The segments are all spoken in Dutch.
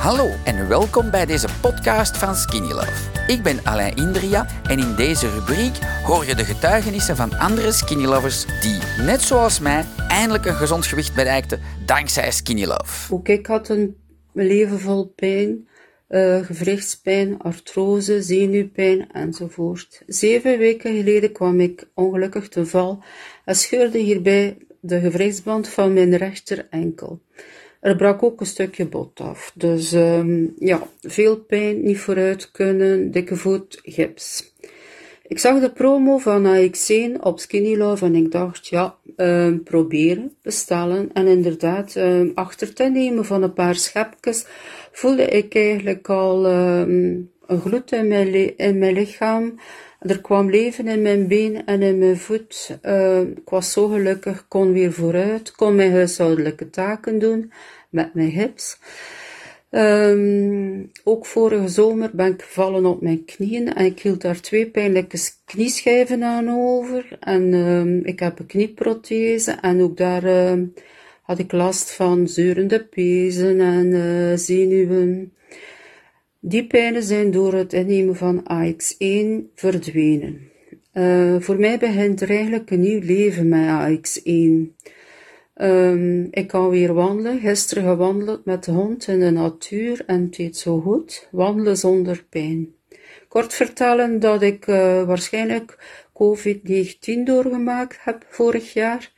Hallo en welkom bij deze podcast van Skinny Love. Ik ben Alain Indria en in deze rubriek hoor je de getuigenissen van andere Skinny Lovers die, net zoals mij, eindelijk een gezond gewicht bereikten dankzij Skinny Love. Ook ik had een leven vol pijn, uh, gewrichtspijn, artrose, zenuwpijn enzovoort. Zeven weken geleden kwam ik ongelukkig te val en scheurde hierbij de gewrichtsband van mijn rechter enkel. Er brak ook een stukje bot af. Dus um, ja, veel pijn, niet vooruit kunnen, dikke voet, gips. Ik zag de promo van AX1 op Skinny Love en ik dacht, ja, um, proberen, bestellen. En inderdaad, um, achter te nemen van een paar schepjes voelde ik eigenlijk al een gloed in mijn, in mijn lichaam. Er kwam leven in mijn been en in mijn voet. Uh, ik was zo gelukkig, kon weer vooruit, kon mijn huishoudelijke taken doen met mijn hips. Um, ook vorige zomer ben ik gevallen op mijn knieën en ik hield daar twee pijnlijke knieschijven aan over. En um, ik heb een knieprothese en ook daar had ik last van zeurende pezen en uh, zenuwen. Die pijnen zijn door het innemen van AX1 verdwenen. Uh, voor mij begint er eigenlijk een nieuw leven met AX1. Um, ik kan weer wandelen. Gisteren gewandeld met de hond in de natuur en het deed zo goed. Wandelen zonder pijn. Kort vertellen dat ik uh, waarschijnlijk COVID-19 doorgemaakt heb vorig jaar.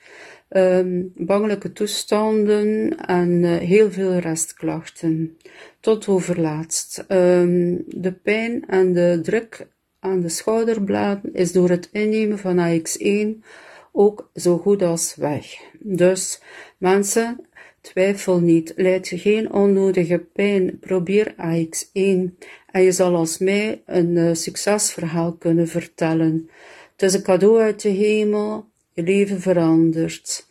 Um, bangelijke toestanden en uh, heel veel restklachten. Tot overlaatst. Um, de pijn en de druk aan de schouderbladen is door het innemen van AX1 ook zo goed als weg. Dus mensen, twijfel niet, leid geen onnodige pijn, probeer AX1 en je zal als mij een uh, succesverhaal kunnen vertellen. Het is een cadeau uit de hemel, je leven verandert.